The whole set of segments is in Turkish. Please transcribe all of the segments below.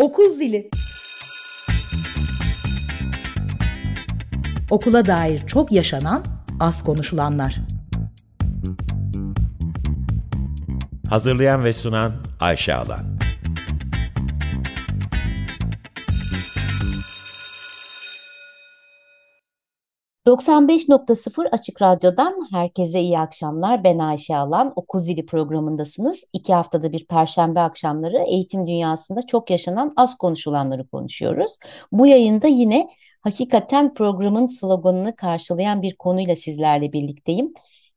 Okul zili. Okula dair çok yaşanan, az konuşulanlar. Hazırlayan ve sunan Ayşe Alan. 95.0 Açık Radyo'dan herkese iyi akşamlar. Ben Ayşe Alan. Okul Zili programındasınız. İki haftada bir perşembe akşamları eğitim dünyasında çok yaşanan az konuşulanları konuşuyoruz. Bu yayında yine hakikaten programın sloganını karşılayan bir konuyla sizlerle birlikteyim.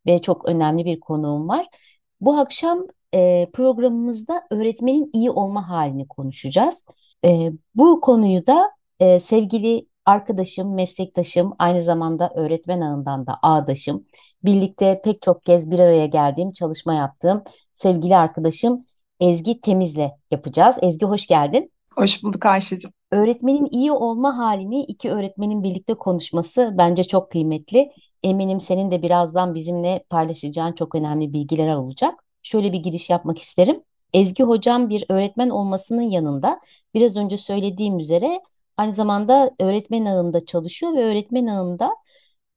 Ve çok önemli bir konuğum var. Bu akşam e, programımızda öğretmenin iyi olma halini konuşacağız. E, bu konuyu da e, sevgili arkadaşım, meslektaşım, aynı zamanda öğretmen ağından da ağdaşım. Birlikte pek çok kez bir araya geldiğim, çalışma yaptığım sevgili arkadaşım Ezgi Temiz'le yapacağız. Ezgi hoş geldin. Hoş bulduk Ayşe'cim. Öğretmenin iyi olma halini iki öğretmenin birlikte konuşması bence çok kıymetli. Eminim senin de birazdan bizimle paylaşacağın çok önemli bilgiler olacak. Şöyle bir giriş yapmak isterim. Ezgi hocam bir öğretmen olmasının yanında biraz önce söylediğim üzere Aynı zamanda öğretmen ağında çalışıyor ve öğretmen ağında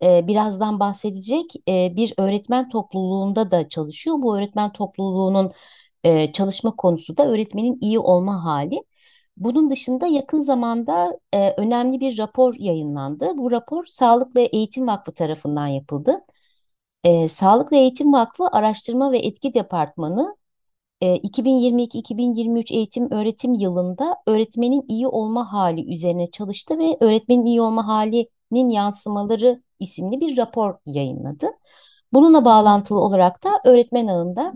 e, birazdan bahsedecek e, bir öğretmen topluluğunda da çalışıyor. Bu öğretmen topluluğunun e, çalışma konusu da öğretmenin iyi olma hali. Bunun dışında yakın zamanda e, önemli bir rapor yayınlandı. Bu rapor Sağlık ve Eğitim Vakfı tarafından yapıldı. E, Sağlık ve Eğitim Vakfı Araştırma ve Etki Departmanı 2022-2023 eğitim öğretim yılında öğretmenin iyi olma hali üzerine çalıştı ve öğretmenin iyi olma halinin yansımaları isimli bir rapor yayınladı. Bununla bağlantılı olarak da öğretmen ağında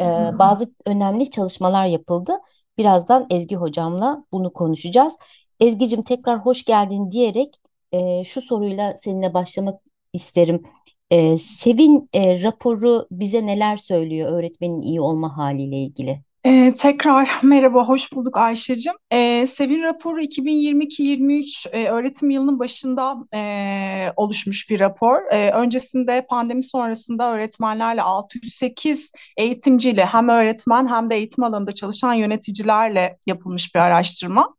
e, bazı önemli çalışmalar yapıldı. Birazdan Ezgi hocamla bunu konuşacağız. Ezgi'cim tekrar hoş geldin diyerek e, şu soruyla seninle başlamak isterim. E, Sevin e, raporu bize neler söylüyor öğretmenin iyi olma haliyle ilgili? Ee, tekrar merhaba, hoş bulduk Ayşe'cim. Ee, Sevin raporu 2022-23 e, öğretim yılının başında e, oluşmuş bir rapor. E, öncesinde pandemi sonrasında öğretmenlerle 608 eğitimciyle hem öğretmen hem de eğitim alanında çalışan yöneticilerle yapılmış bir araştırma.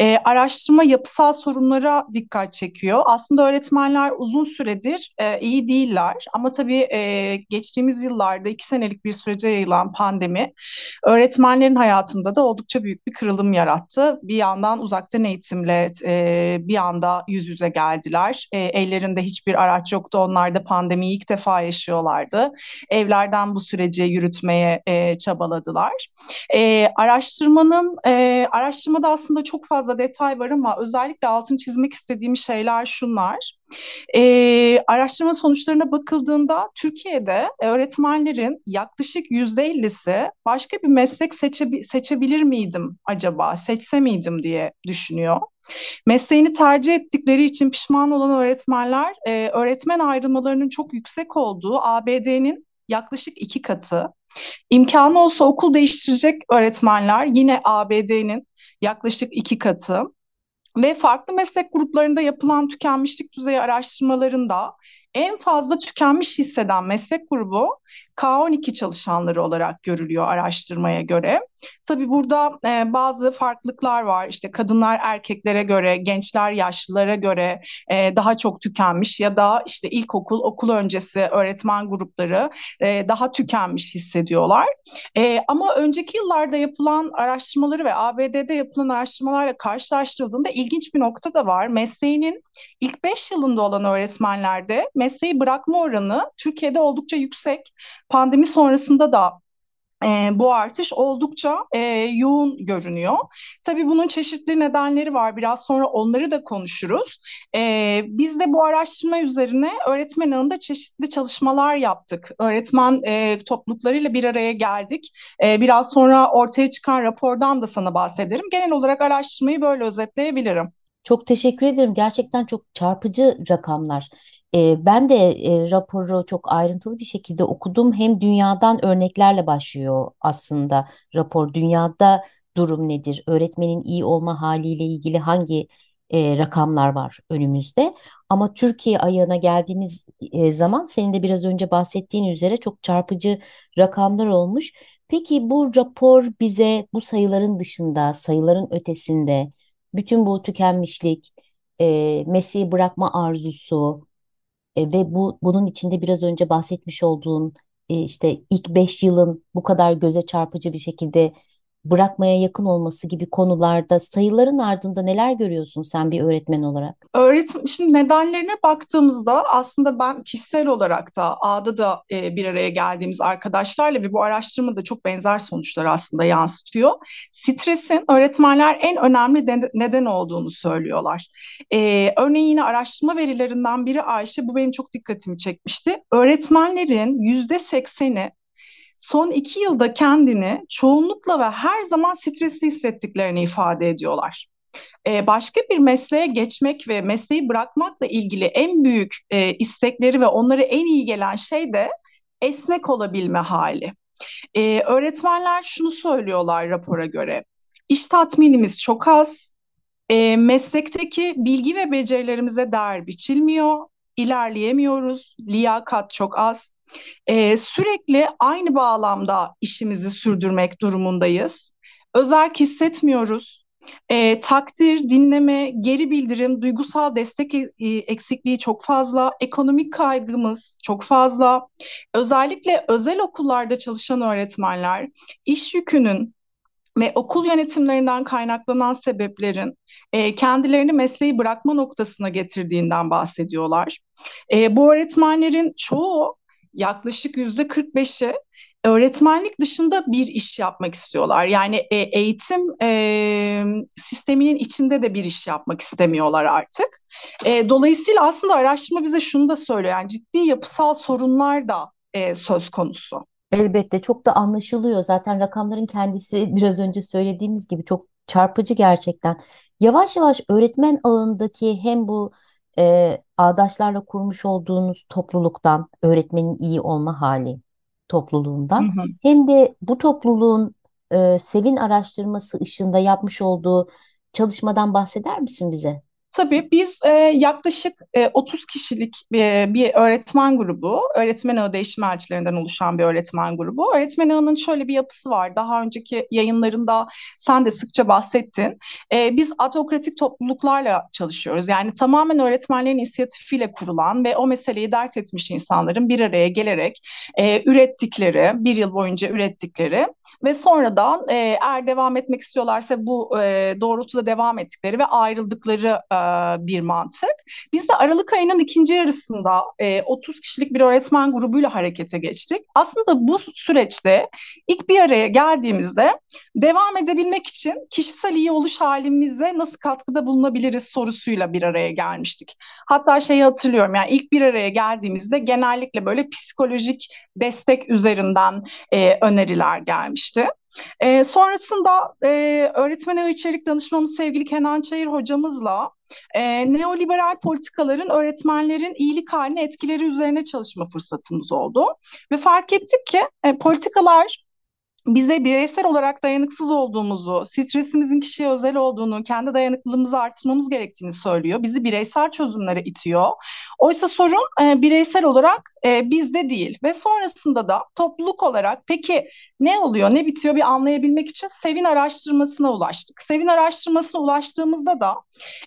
E, araştırma yapısal sorunlara dikkat çekiyor. Aslında öğretmenler uzun süredir e, iyi değiller ama tabii e, geçtiğimiz yıllarda iki senelik bir sürece yayılan pandemi öğretmenlerin hayatında da oldukça büyük bir kırılım yarattı. Bir yandan uzaktan eğitimle e, bir anda yüz yüze geldiler. E, ellerinde hiçbir araç yoktu. Onlar da pandemiyi ilk defa yaşıyorlardı. Evlerden bu süreci yürütmeye e, çabaladılar. E, araştırmanın e, araştırmada aslında çok fazla detay var ama özellikle altını çizmek istediğim şeyler şunlar. E, araştırma sonuçlarına bakıldığında Türkiye'de öğretmenlerin yaklaşık yüzde ellisi başka bir meslek seçe, seçebilir miydim acaba, seçse miydim diye düşünüyor. Mesleğini tercih ettikleri için pişman olan öğretmenler e, öğretmen ayrılmalarının çok yüksek olduğu ABD'nin yaklaşık iki katı. İmkanı olsa okul değiştirecek öğretmenler yine ABD'nin yaklaşık iki katı. Ve farklı meslek gruplarında yapılan tükenmişlik düzeyi araştırmalarında en fazla tükenmiş hisseden meslek grubu K12 çalışanları olarak görülüyor araştırmaya göre. Tabii burada e, bazı farklılıklar var. İşte kadınlar erkeklere göre, gençler yaşlılara göre e, daha çok tükenmiş ya da işte ilkokul, okul öncesi öğretmen grupları e, daha tükenmiş hissediyorlar. E, ama önceki yıllarda yapılan araştırmaları ve ABD'de yapılan araştırmalarla karşılaştırıldığında ilginç bir nokta da var. Mesleğinin ilk 5 yılında olan öğretmenlerde mesleği bırakma oranı Türkiye'de oldukça yüksek. Pandemi sonrasında da e, bu artış oldukça e, yoğun görünüyor. Tabii bunun çeşitli nedenleri var. Biraz sonra onları da konuşuruz. E, biz de bu araştırma üzerine öğretmen ağında çeşitli çalışmalar yaptık. Öğretmen e, topluluklarıyla bir araya geldik. E, biraz sonra ortaya çıkan rapordan da sana bahsederim. Genel olarak araştırmayı böyle özetleyebilirim. Çok teşekkür ederim. Gerçekten çok çarpıcı rakamlar. Ee, ben de e, raporu çok ayrıntılı bir şekilde okudum. Hem dünyadan örneklerle başlıyor aslında rapor. Dünyada durum nedir? Öğretmenin iyi olma haliyle ilgili hangi e, rakamlar var önümüzde? Ama Türkiye ayağına geldiğimiz e, zaman senin de biraz önce bahsettiğin üzere çok çarpıcı rakamlar olmuş. Peki bu rapor bize bu sayıların dışında, sayıların ötesinde bütün bu tükenmişlik, e, mesleği bırakma arzusu e, ve bu bunun içinde biraz önce bahsetmiş olduğun e, işte ilk beş yılın bu kadar göze çarpıcı bir şekilde bırakmaya yakın olması gibi konularda sayıların ardında neler görüyorsun sen bir öğretmen olarak? Öğretim, şimdi nedenlerine baktığımızda aslında ben kişisel olarak da A'da da e, bir araya geldiğimiz arkadaşlarla ve bu araştırma da çok benzer sonuçlar aslında yansıtıyor. Stresin öğretmenler en önemli de, neden olduğunu söylüyorlar. E, örneğin yine araştırma verilerinden biri Ayşe, bu benim çok dikkatimi çekmişti. Öğretmenlerin yüzde sekseni son iki yılda kendini çoğunlukla ve her zaman stresli hissettiklerini ifade ediyorlar. Ee, başka bir mesleğe geçmek ve mesleği bırakmakla ilgili en büyük e, istekleri ve onları en iyi gelen şey de esnek olabilme hali. Ee, öğretmenler şunu söylüyorlar rapora göre. İş tatminimiz çok az, e, meslekteki bilgi ve becerilerimize değer biçilmiyor, ilerleyemiyoruz, liyakat çok az, e, sürekli aynı bağlamda işimizi sürdürmek durumundayız. Özerk hissetmiyoruz. E, takdir, dinleme, geri bildirim, duygusal destek e, eksikliği çok fazla, ekonomik kaygımız çok fazla. Özellikle özel okullarda çalışan öğretmenler iş yükünün ve okul yönetimlerinden kaynaklanan sebeplerin e, kendilerini mesleği bırakma noktasına getirdiğinden bahsediyorlar. E, bu öğretmenlerin çoğu yaklaşık yüzde 45'i öğretmenlik dışında bir iş yapmak istiyorlar. Yani e, eğitim e, sisteminin içinde de bir iş yapmak istemiyorlar artık. E, dolayısıyla aslında araştırma bize şunu da söylüyor. Yani ciddi yapısal sorunlar da e, söz konusu. Elbette çok da anlaşılıyor. Zaten rakamların kendisi biraz önce söylediğimiz gibi çok çarpıcı gerçekten. Yavaş yavaş öğretmen ağındaki hem bu e, ağdaşlarla kurmuş olduğunuz topluluktan, öğretmenin iyi olma hali topluluğundan Hı hı. hem de bu topluluğun e, Sevin araştırması ışığında yapmış olduğu çalışmadan bahseder misin bize? Tabii biz e, yaklaşık e, 30 kişilik bir, bir öğretmen grubu, öğretmen ağı değişim elçilerinden oluşan bir öğretmen grubu. Öğretmen ağının şöyle bir yapısı var. Daha önceki yayınlarında sen de sıkça bahsettin. E, biz atokratik topluluklarla çalışıyoruz. Yani tamamen öğretmenlerin inisiyatifiyle kurulan ve o meseleyi dert etmiş insanların bir araya gelerek e, ürettikleri, bir yıl boyunca ürettikleri ve sonradan e, eğer devam etmek istiyorlarsa bu e, doğrultuda devam ettikleri ve ayrıldıkları e, bir mantık. Biz de Aralık ayının ikinci yarısında e, 30 kişilik bir öğretmen grubuyla harekete geçtik. Aslında bu süreçte ilk bir araya geldiğimizde devam edebilmek için kişisel iyi oluş halimize nasıl katkıda bulunabiliriz sorusuyla bir araya gelmiştik. Hatta şeyi hatırlıyorum yani ilk bir araya geldiğimizde genellikle böyle psikolojik destek üzerinden e, öneriler gelmişti. E, sonrasında e, öğretmen ev içerik danışmamız sevgili Kenan Çayır hocamızla e, neoliberal politikaların öğretmenlerin iyilik haline etkileri üzerine çalışma fırsatımız oldu. Ve fark ettik ki e, politikalar bize bireysel olarak dayanıksız olduğumuzu, stresimizin kişiye özel olduğunu, kendi dayanıklılığımızı artırmamız gerektiğini söylüyor. Bizi bireysel çözümlere itiyor. Oysa sorun e, bireysel olarak e, bizde değil. Ve sonrasında da topluluk olarak peki ne oluyor, ne bitiyor bir anlayabilmek için Sevin araştırmasına ulaştık. Sevin araştırmasına ulaştığımızda da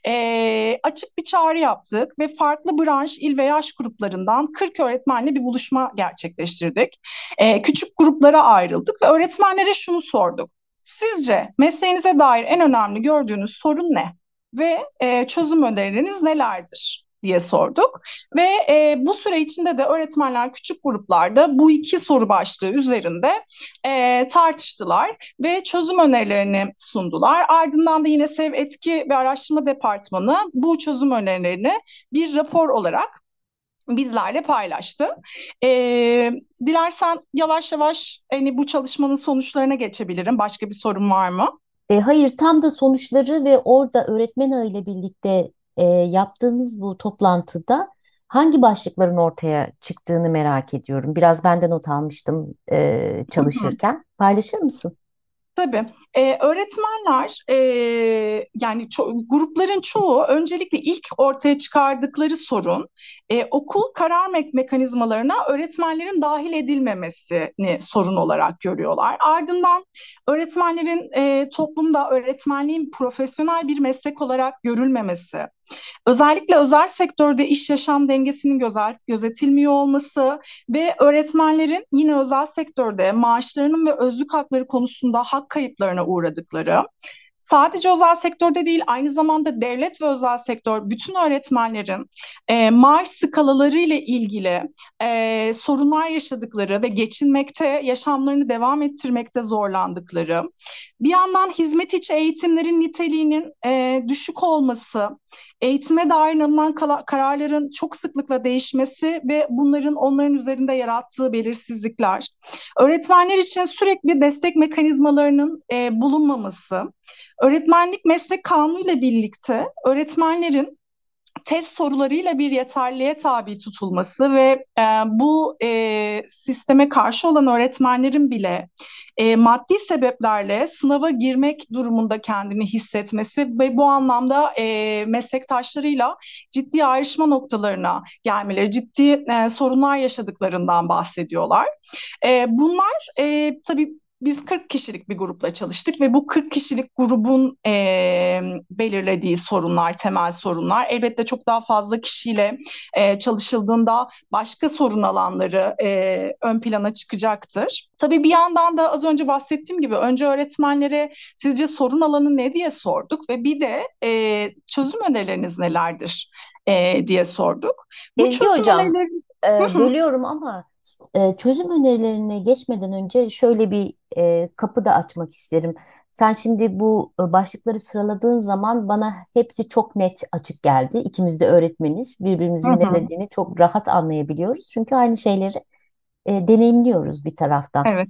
e, açık bir çağrı yaptık ve farklı branş, il ve yaş gruplarından 40 öğretmenle bir buluşma gerçekleştirdik. E, küçük gruplara ayrıldık ve öğretmenlere şunu sorduk. Sizce mesleğinize dair en önemli gördüğünüz sorun ne? Ve e, çözüm önerileriniz nelerdir? Diye sorduk ve e, bu süre içinde de öğretmenler küçük gruplarda bu iki soru başlığı üzerinde e, tartıştılar ve çözüm önerilerini sundular. Ardından da yine Sev Etki ve Araştırma Departmanı bu çözüm önerilerini bir rapor olarak bizlerle paylaştı. E, dilersen yavaş yavaş hani bu çalışmanın sonuçlarına geçebilirim. Başka bir sorun var mı? E, hayır, tam da sonuçları ve orada öğretmen ile birlikte e, yaptığınız bu toplantıda hangi başlıkların ortaya çıktığını merak ediyorum. Biraz ben de not almıştım e, çalışırken. Paylaşır mısın? Tabii. Ee, öğretmenler e, yani ço- grupların çoğu öncelikle ilk ortaya çıkardıkları sorun e, okul karar me- mekanizmalarına öğretmenlerin dahil edilmemesini sorun olarak görüyorlar. Ardından öğretmenlerin e, toplumda öğretmenliğin profesyonel bir meslek olarak görülmemesi, Özellikle özel sektörde iş yaşam dengesinin gözet, gözetilmiyor olması ve öğretmenlerin yine özel sektörde maaşlarının ve özlük hakları konusunda hak kayıplarına uğradıkları, sadece özel sektörde değil aynı zamanda devlet ve özel sektör bütün öğretmenlerin e, maaş skalaları ile ilgili e, sorunlar yaşadıkları ve geçinmekte, yaşamlarını devam ettirmekte zorlandıkları, bir yandan hizmet içi eğitimlerin niteliğinin e, düşük olması, eğitime dair alınan kararların çok sıklıkla değişmesi ve bunların onların üzerinde yarattığı belirsizlikler, öğretmenler için sürekli destek mekanizmalarının e, bulunmaması, öğretmenlik meslek kanunu ile birlikte öğretmenlerin test sorularıyla bir yeterliğe tabi tutulması ve e, bu e, sisteme karşı olan öğretmenlerin bile e, maddi sebeplerle sınava girmek durumunda kendini hissetmesi ve bu anlamda e, meslektaşlarıyla ciddi ayrışma noktalarına gelmeleri, ciddi e, sorunlar yaşadıklarından bahsediyorlar. E, bunlar e, tabii biz 40 kişilik bir grupla çalıştık ve bu 40 kişilik grubun e, belirlediği sorunlar, temel sorunlar. Elbette çok daha fazla kişiyle e, çalışıldığında başka sorun alanları e, ön plana çıkacaktır. Tabii bir yandan da az önce bahsettiğim gibi önce öğretmenlere sizce sorun alanı ne diye sorduk ve bir de e, çözüm önerileriniz nelerdir e, diye sorduk. Bu Ezgi çözüm Hocam, önerileri... e, bölüyorum ama e, çözüm önerilerine geçmeden önce şöyle bir e, kapı da açmak isterim. Sen şimdi bu e, başlıkları sıraladığın zaman bana hepsi çok net açık geldi. İkimiz de öğretmeniz. Birbirimizin ne dediğini çok rahat anlayabiliyoruz. Çünkü aynı şeyleri e, deneyimliyoruz bir taraftan. Evet,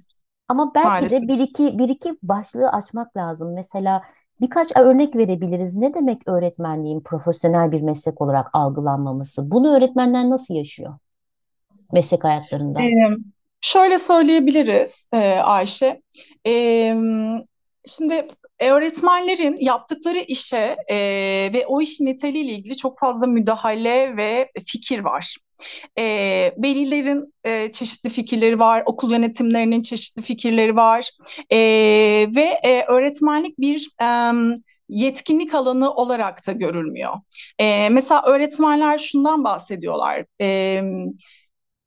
Ama belki maalesef. de bir iki, bir iki başlığı açmak lazım. Mesela birkaç örnek verebiliriz. Ne demek öğretmenliğin profesyonel bir meslek olarak algılanmaması? Bunu öğretmenler nasıl yaşıyor? Meslek hayatlarında? Ee, şöyle söyleyebiliriz e, Ayşe. Ee, şimdi öğretmenlerin yaptıkları işe e, ve o işin niteliğiyle ilgili çok fazla müdahale ve fikir var. E, velilerin e, çeşitli fikirleri var, okul yönetimlerinin çeşitli fikirleri var e, ve e, öğretmenlik bir e, yetkinlik alanı olarak da görülmüyor. E, mesela öğretmenler şundan bahsediyorlar. E,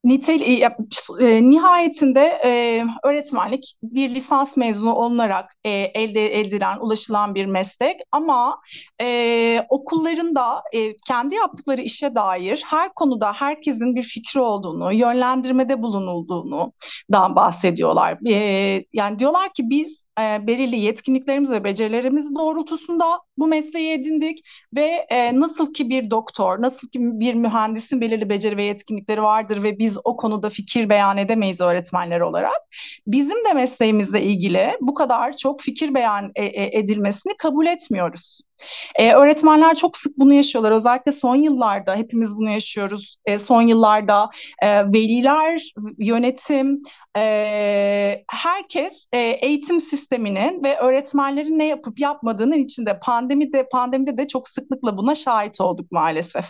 Nitel e, e, nihayetinde e, öğretmenlik bir lisans mezunu olunarak e, elde edilen, ulaşılan bir meslek ama e, okullarında e, kendi yaptıkları işe dair her konuda herkesin bir fikri olduğunu, yönlendirmede bulunulduğunu dan bahsediyorlar. E, yani diyorlar ki biz e, belirli yetkinliklerimiz ve becerilerimiz doğrultusunda bu mesleği edindik ve e, nasıl ki bir doktor, nasıl ki bir mühendisin belirli beceri ve yetkinlikleri vardır ve biz o konuda fikir beyan edemeyiz öğretmenler olarak. Bizim de mesleğimizle ilgili bu kadar çok fikir beyan e, e, edilmesini kabul etmiyoruz. Ee, öğretmenler çok sık bunu yaşıyorlar. Özellikle son yıllarda hepimiz bunu yaşıyoruz. Ee, son yıllarda e, veliler, yönetim, e, herkes e, eğitim sisteminin ve öğretmenlerin ne yapıp yapmadığının içinde pandemide pandemide de çok sıklıkla buna şahit olduk maalesef.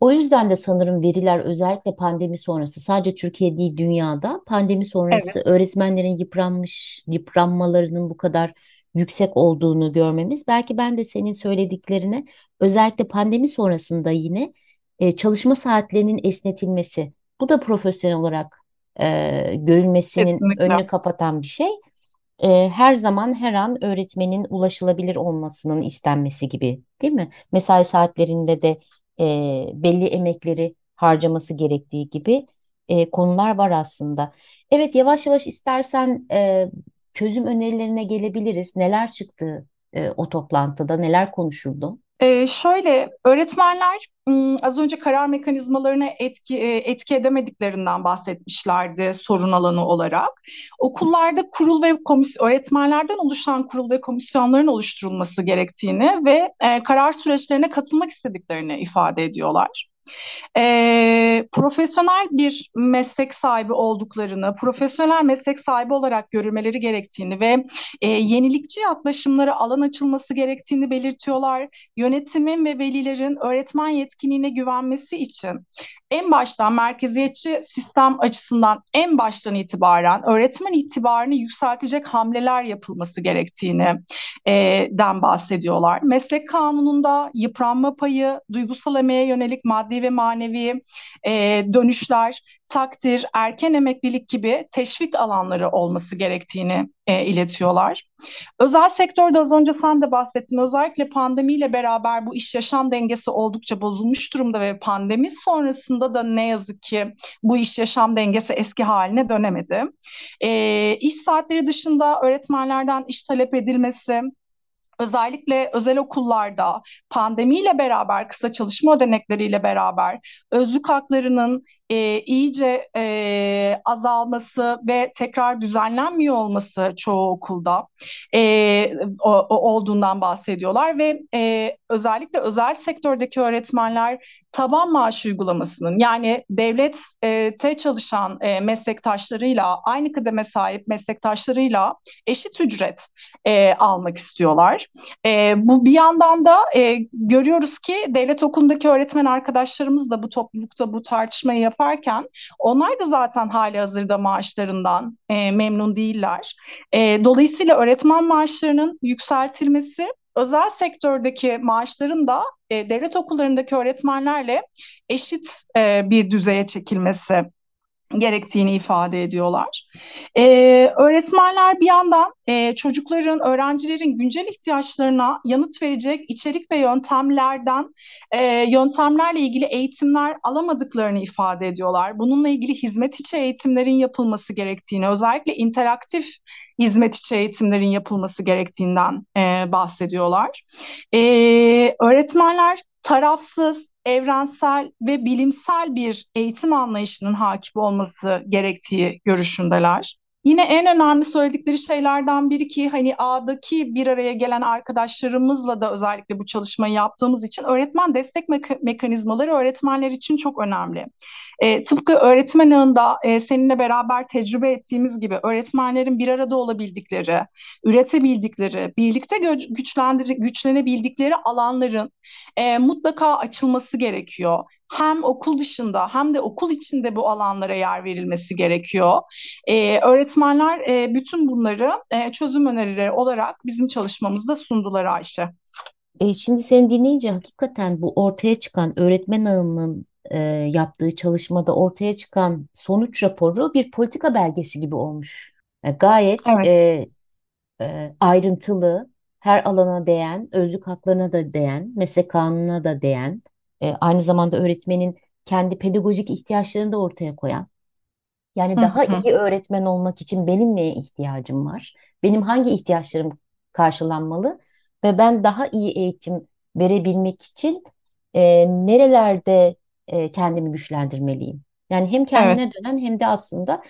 O yüzden de sanırım veriler özellikle pandemi sonrası sadece Türkiye değil dünyada pandemi sonrası Evet, öğretmenlerin yıpranmış yıpranmalarının bu kadar yüksek olduğunu görmemiz. Belki ben de senin söylediklerine özellikle pandemi sonrasında yine e, çalışma saatlerinin esnetilmesi. Bu da profesyonel olarak e, görülmesinin kesinlikle. önünü kapatan bir şey. E, her zaman her an öğretmenin ulaşılabilir olmasının istenmesi gibi, değil mi? Mesai saatlerinde de e, belli emekleri harcaması gerektiği gibi e, konular var aslında. Evet, yavaş yavaş istersen e, çözüm önerilerine gelebiliriz. Neler çıktı e, o toplantıda, neler konuşuldu? Ee, şöyle öğretmenler az önce karar mekanizmalarına etki e, etki edemediklerinden bahsetmişlerdi sorun alanı olarak. Okullarda kurul ve komisyon öğretmenlerden oluşan kurul ve komisyonların oluşturulması gerektiğini ve e, karar süreçlerine katılmak istediklerini ifade ediyorlar. E, profesyonel bir meslek sahibi olduklarını, profesyonel meslek sahibi olarak görülmeleri gerektiğini ve e, yenilikçi yaklaşımlara alan açılması gerektiğini belirtiyorlar. Yönetimin ve velilerin öğretmen yetkinliğine güvenmesi için en baştan merkeziyetçi sistem açısından en baştan itibaren öğretmen itibarını yükseltecek hamleler yapılması gerektiğini e, den bahsediyorlar. Meslek kanununda yıpranma payı, duygusal emeğe yönelik maddi ve manevi e, dönüşler, takdir, erken emeklilik gibi teşvik alanları olması gerektiğini e, iletiyorlar. Özel sektörde az önce sen de bahsettin. Özellikle pandemiyle beraber bu iş yaşam dengesi oldukça bozulmuş durumda ve pandemi sonrasında da ne yazık ki bu iş yaşam dengesi eski haline dönemedi. E, iş saatleri dışında öğretmenlerden iş talep edilmesi, özellikle özel okullarda pandemiyle beraber kısa çalışma ödenekleriyle beraber özlük haklarının e, iyice e, azalması ve tekrar düzenlenmiyor olması çoğu okulda e, o, o olduğundan bahsediyorlar ve e, özellikle özel sektördeki öğretmenler taban maaş uygulamasının yani devlette çalışan e, meslektaşlarıyla aynı kıdeme sahip meslektaşlarıyla eşit ücret e, almak istiyorlar. E, bu bir yandan da e, görüyoruz ki devlet okulundaki öğretmen arkadaşlarımız da bu toplulukta bu tartışmayı yaparken onlar da zaten hali hazırda maaşlarından e, memnun değiller. E, dolayısıyla öğretmen maaşlarının yükseltilmesi özel sektördeki maaşların da e, devlet okullarındaki öğretmenlerle eşit e, bir düzeye çekilmesi gerektiğini ifade ediyorlar. Ee, öğretmenler bir yandan e, çocukların, öğrencilerin güncel ihtiyaçlarına yanıt verecek içerik ve yöntemlerden, e, yöntemlerle ilgili eğitimler alamadıklarını ifade ediyorlar. Bununla ilgili hizmet içi eğitimlerin yapılması gerektiğini, özellikle interaktif hizmet içi eğitimlerin yapılması gerektiğinden e, bahsediyorlar. E, öğretmenler tarafsız, evrensel ve bilimsel bir eğitim anlayışının hakim olması gerektiği görüşündeler. Yine en önemli söyledikleri şeylerden biri ki hani A'daki bir araya gelen arkadaşlarımızla da özellikle bu çalışmayı yaptığımız için öğretmen destek meka mekanizmaları öğretmenler için çok önemli. E, tıpkı öğretmen ağında e, seninle beraber tecrübe ettiğimiz gibi öğretmenlerin bir arada olabildikleri, üretebildikleri, birlikte güçlenebildikleri alanların e, mutlaka açılması gerekiyor hem okul dışında hem de okul içinde bu alanlara yer verilmesi gerekiyor. Ee, öğretmenler e, bütün bunları e, çözüm önerileri olarak bizim çalışmamızda sundular Ayşe. E, şimdi seni dinleyince hakikaten bu ortaya çıkan öğretmen ağının e, yaptığı çalışmada ortaya çıkan sonuç raporu bir politika belgesi gibi olmuş. E, gayet Evet. e, e, ayrıntılı, her alana değen, özlük haklarına da değen, meslek kanununa da değen, e, aynı zamanda öğretmenin kendi pedagojik ihtiyaçlarını da ortaya koyan. Yani Hı daha hı. iyi öğretmen olmak için benim neye ihtiyacım var? Benim hangi ihtiyaçlarım karşılanmalı? Ve ben daha iyi eğitim verebilmek için e, nerelerde e, kendimi güçlendirmeliyim? Yani hem Evet. kendine dönen hem de aslında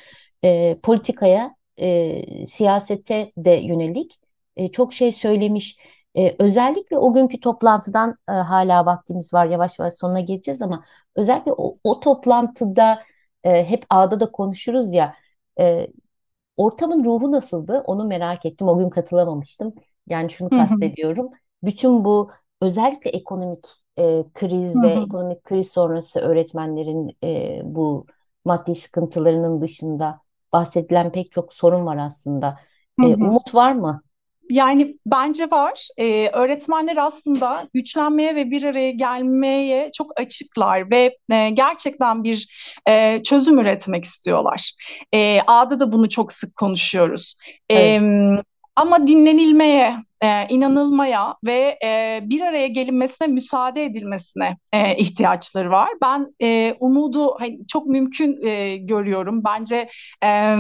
e, politikaya, e, siyasete de yönelik e, çok şey söylemiş. E, özellikle o günkü toplantıdan e, hala vaktimiz var, yavaş yavaş sonuna geleceğiz ama özellikle o, o toplantıda e, hep ağda da konuşuruz ya, e, ortamın ruhu nasıldı? Onu merak ettim. O gün katılamamıştım. Yani şunu Hı hı. kastediyorum. Bütün bu özellikle ekonomik e, kriz Hı ve hı. ekonomik kriz sonrası öğretmenlerin e, bu maddi sıkıntılarının dışında bahsedilen pek çok sorun var aslında. Hı E, hı. umut var mı? Yani bence var. Ee, öğretmenler aslında güçlenmeye ve bir araya gelmeye çok açıklar ve e, gerçekten bir e, çözüm üretmek istiyorlar. E, A'da da bunu çok sık konuşuyoruz. E, Evet. ama dinlenilmeye, e, inanılmaya ve e, bir araya gelinmesine müsaade edilmesine e, ihtiyaçları var. Ben e, umudu hani, çok mümkün e, görüyorum. Bence e,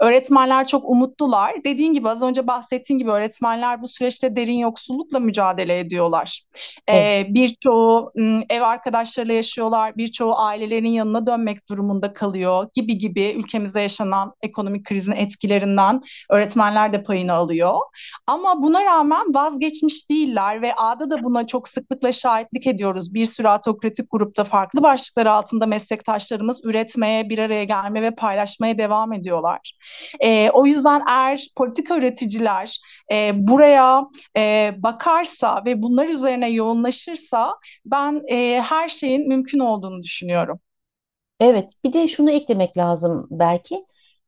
öğretmenler çok umutlular. Dediğin gibi az önce bahsettiğin gibi öğretmenler bu süreçte derin yoksullukla mücadele ediyorlar. Evet. E, birçoğu ev arkadaşlarıyla yaşıyorlar, birçoğu ailelerinin yanına dönmek durumunda kalıyor gibi gibi ülkemizde yaşanan ekonomik krizin etkilerinden öğretmenler de payını alıyor. Ama bu buna rağmen vazgeçmiş değiller ve A'da da buna çok sıklıkla şahitlik ediyoruz. Bir sürü autokratik grupta farklı başlıklar altında meslektaşlarımız üretmeye, bir araya gelmeye ve paylaşmaya devam ediyorlar. E, o yüzden eğer politika üreticiler e, buraya e, bakarsa ve bunlar üzerine yoğunlaşırsa ben e, her şeyin mümkün olduğunu düşünüyorum. Evet, bir de şunu eklemek lazım belki.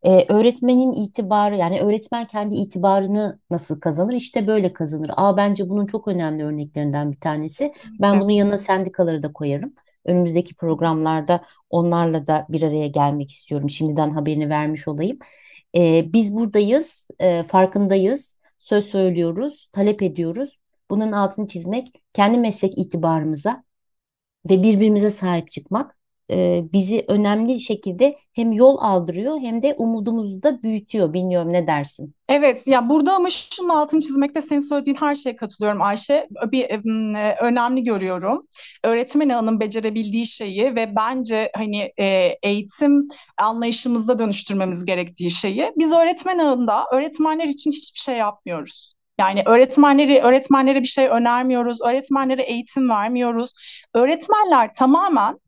Ee, öğretmenin itibarı yani öğretmen kendi itibarını nasıl kazanır? İşte böyle kazanır. Aa bence bunun çok önemli örneklerinden bir tanesi. Ben bunun yanına sendikaları da koyarım. Önümüzdeki programlarda onlarla da bir araya gelmek istiyorum. Şimdiden haberini vermiş olayım. Ee, biz buradayız, e, farkındayız, söz söylüyoruz, talep ediyoruz. Bunun altını çizmek, kendi meslek itibarımıza ve birbirimize sahip çıkmak bizi önemli şekilde hem yol aldırıyor hem de umudumuzu da büyütüyor. Bilmiyorum ne dersin? Evet, ya burada ama şunun altını çizmekte senin söylediğin her şeye katılıyorum Ayşe. Bir önemli görüyorum. Öğretmen ağının becerebildiği şeyi ve bence hani eğitim anlayışımızda dönüştürmemiz gerektiği şeyi. Biz öğretmen ağında öğretmenler için hiçbir şey yapmıyoruz. Yani öğretmenleri öğretmenlere bir şey önermiyoruz, öğretmenlere eğitim vermiyoruz. Öğretmenler tamamen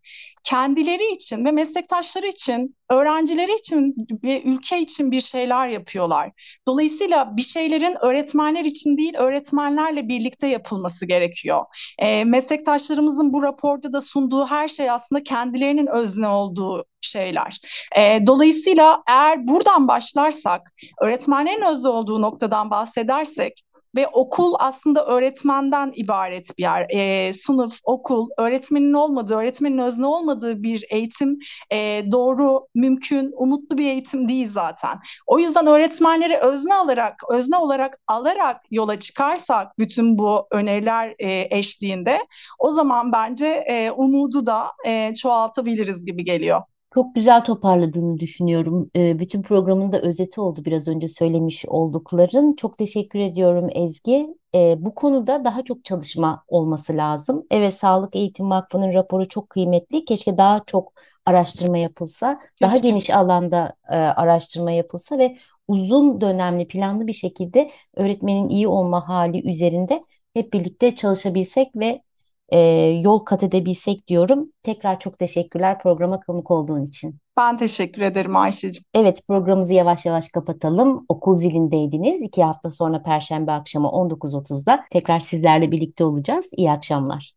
kendileri için ve meslektaşları için, öğrencileri için ve ülke için bir şeyler yapıyorlar. Dolayısıyla bir şeylerin öğretmenler için değil, öğretmenlerle birlikte yapılması gerekiyor. E, meslektaşlarımızın bu raporda da sunduğu her şey aslında kendilerinin özne olduğu şeyler. E, dolayısıyla eğer buradan başlarsak, öğretmenlerin özne olduğu noktadan bahsedersek, ve okul aslında öğretmenden ibaret bir yer. E, sınıf, okul, öğretmenin olmadığı, öğretmenin özne olmadığı bir eğitim e, doğru, mümkün, umutlu bir eğitim değil zaten. O yüzden öğretmenleri özne alarak, özne olarak alarak yola çıkarsak bütün bu öneriler e, eşliğinde o zaman bence e, umudu da e, çoğaltabiliriz gibi geliyor. Çok güzel toparladığını düşünüyorum. Ee, bütün programın da özeti oldu biraz önce söylemiş oldukların. Çok teşekkür ediyorum Ezgi. Ee, bu konuda daha çok çalışma olması lazım. Evet, Sağlık Eğitim Vakfı'nın raporu çok kıymetli. Keşke daha çok araştırma yapılsa, daha geniş alanda e, araştırma yapılsa ve uzun dönemli planlı bir şekilde öğretmenin iyi olma hali üzerinde hep birlikte çalışabilsek ve e, yol kat edebilsek diyorum. Tekrar çok teşekkürler programa konuk olduğun için. Ben teşekkür ederim Ayşe'cim. Evet programımızı yavaş yavaş kapatalım. Okul zilindeydiniz. İki hafta sonra Perşembe akşamı 19.30'da tekrar sizlerle birlikte olacağız. İyi akşamlar.